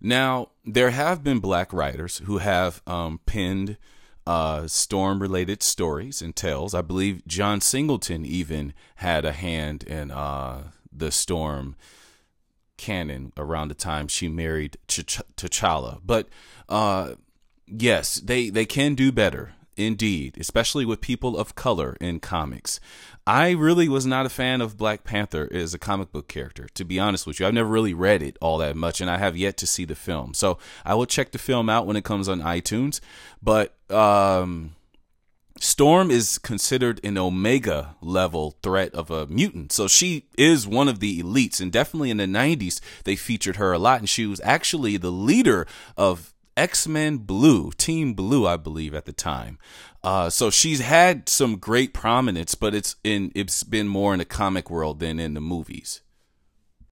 Now, there have been black writers who have um, penned uh, storm related stories and tales. I believe John Singleton even had a hand in uh, the storm canon around the time she married T'Challa. But uh, yes, they, they can do better. Indeed, especially with people of color in comics. I really was not a fan of Black Panther as a comic book character, to be honest with you. I've never really read it all that much, and I have yet to see the film. So I will check the film out when it comes on iTunes. But um, Storm is considered an Omega level threat of a mutant. So she is one of the elites. And definitely in the 90s, they featured her a lot. And she was actually the leader of X Men Blue, Team Blue, I believe, at the time. Uh, so she's had some great prominence, but it's in it's been more in the comic world than in the movies.